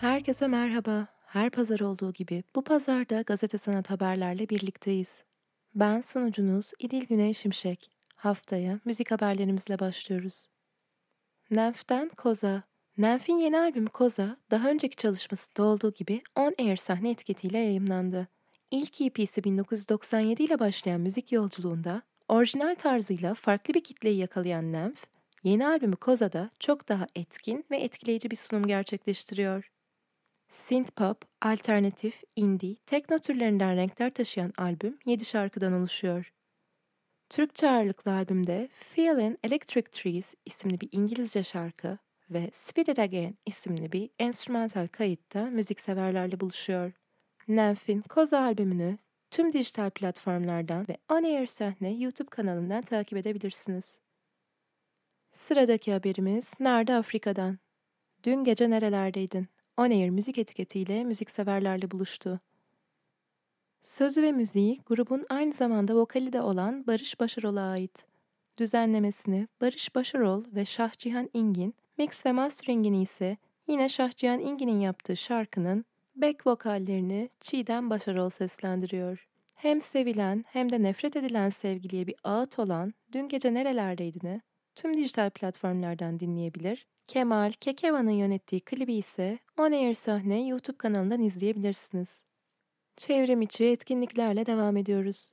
Herkese merhaba. Her pazar olduğu gibi bu pazarda gazete sanat haberlerle birlikteyiz. Ben sunucunuz İdil Güney Şimşek. Haftaya müzik haberlerimizle başlıyoruz. Nemf'ten Koza. Nemf'in yeni albümü Koza, daha önceki çalışmasında olduğu gibi On Air sahne etiketiyle yayımlandı. İlk EP'si 1997 ile başlayan müzik yolculuğunda orijinal tarzıyla farklı bir kitleyi yakalayan Nemf, yeni albümü Koza'da çok daha etkin ve etkileyici bir sunum gerçekleştiriyor. Synthpop, alternatif, indie, tekno türlerinden renkler taşıyan albüm 7 şarkıdan oluşuyor. Türkçe ağırlıklı albümde Feelin' Electric Trees isimli bir İngilizce şarkı ve Speed It Again isimli bir enstrümantal kayıtta müzikseverlerle buluşuyor. Nemf'in Koza albümünü tüm dijital platformlardan ve On Air Sahne YouTube kanalından takip edebilirsiniz. Sıradaki haberimiz Nerede Afrika'dan. Dün gece nerelerdeydin? On Air müzik etiketiyle müzikseverlerle buluştu. Sözü ve müziği grubun aynı zamanda vokali de olan Barış Başarol'a ait. Düzenlemesini Barış Başarol ve Şahcihan İngin, mix ve masteringini ise yine Şahcihan İngin'in yaptığı şarkının back vokallerini Çiğdem Başarol seslendiriyor. Hem sevilen hem de nefret edilen sevgiliye bir ağıt olan Dün Gece Nerelerdeydin'i tüm dijital platformlardan dinleyebilir Kemal Kekevan'ın yönettiği klibi ise On Air Sahne YouTube kanalından izleyebilirsiniz. Çevrim içi etkinliklerle devam ediyoruz.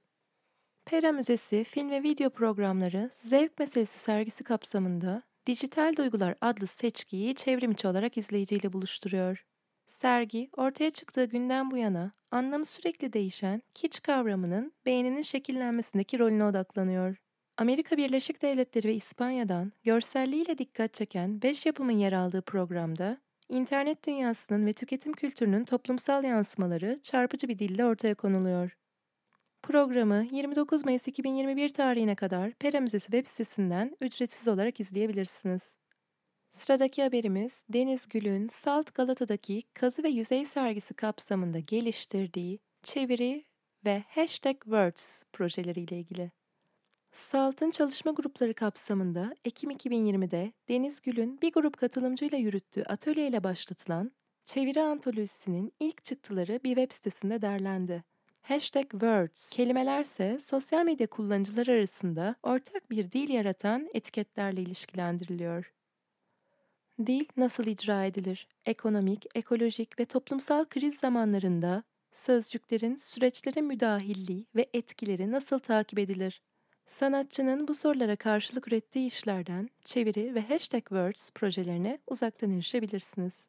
Pera Müzesi film ve video programları Zevk Meselesi sergisi kapsamında Dijital Duygular adlı seçkiyi çevrim içi olarak izleyiciyle buluşturuyor. Sergi, ortaya çıktığı günden bu yana anlamı sürekli değişen kiç kavramının beyninin şekillenmesindeki rolüne odaklanıyor. Amerika Birleşik Devletleri ve İspanya'dan görselliğiyle dikkat çeken 5 yapımın yer aldığı programda, internet dünyasının ve tüketim kültürünün toplumsal yansımaları çarpıcı bir dille ortaya konuluyor. Programı 29 Mayıs 2021 tarihine kadar Pera Müzesi web sitesinden ücretsiz olarak izleyebilirsiniz. Sıradaki haberimiz Deniz Gül'ün Salt Galata'daki kazı ve yüzey sergisi kapsamında geliştirdiği çeviri ve hashtag words projeleriyle ilgili. Salt'ın çalışma grupları kapsamında Ekim 2020'de Deniz Gül'ün bir grup katılımcıyla yürüttüğü atölyeyle başlatılan çeviri antolojisinin ilk çıktıları bir web sitesinde derlendi. Hashtag Words kelimelerse sosyal medya kullanıcıları arasında ortak bir dil yaratan etiketlerle ilişkilendiriliyor. Dil nasıl icra edilir? Ekonomik, ekolojik ve toplumsal kriz zamanlarında sözcüklerin süreçlere müdahilliği ve etkileri nasıl takip edilir? Sanatçının bu sorulara karşılık ürettiği işlerden çeviri ve hashtag words projelerine uzaktan erişebilirsiniz.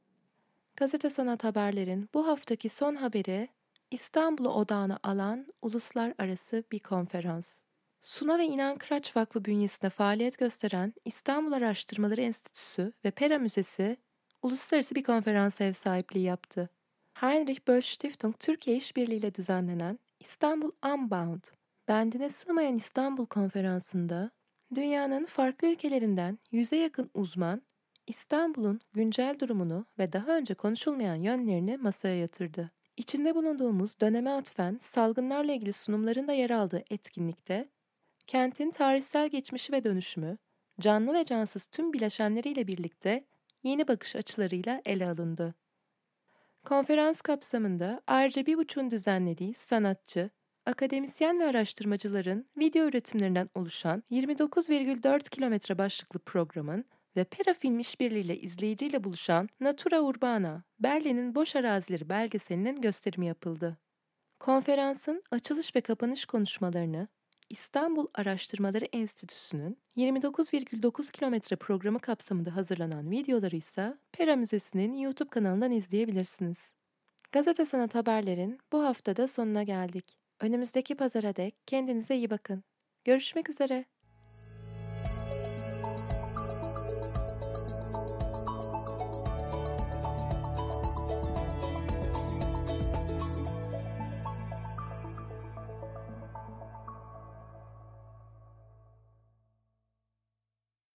Gazete Sanat Haberler'in bu haftaki son haberi İstanbul'u odağına alan uluslararası bir konferans. Suna ve İnan Kıraç Vakfı bünyesinde faaliyet gösteren İstanbul Araştırmaları Enstitüsü ve Pera Müzesi uluslararası bir konferans ev sahipliği yaptı. Heinrich Böll Stiftung Türkiye İşbirliği ile düzenlenen İstanbul Unbound Bendine Sığmayan İstanbul Konferansı'nda dünyanın farklı ülkelerinden yüze yakın uzman İstanbul'un güncel durumunu ve daha önce konuşulmayan yönlerini masaya yatırdı. İçinde bulunduğumuz döneme atfen salgınlarla ilgili sunumların da yer aldığı etkinlikte kentin tarihsel geçmişi ve dönüşümü, canlı ve cansız tüm bileşenleriyle birlikte yeni bakış açılarıyla ele alındı. Konferans kapsamında ayrıca bir buçuğun düzenlediği sanatçı, akademisyen ve araştırmacıların video üretimlerinden oluşan 29,4 kilometre başlıklı programın ve Pera Film işbirliğiyle izleyiciyle buluşan Natura Urbana, Berlin'in Boş Arazileri belgeselinin gösterimi yapıldı. Konferansın açılış ve kapanış konuşmalarını İstanbul Araştırmaları Enstitüsü'nün 29,9 kilometre programı kapsamında hazırlanan videoları ise Pera Müzesi'nin YouTube kanalından izleyebilirsiniz. Gazete Sanat Haberler'in bu haftada sonuna geldik. Önümüzdeki pazara dek kendinize iyi bakın. Görüşmek üzere.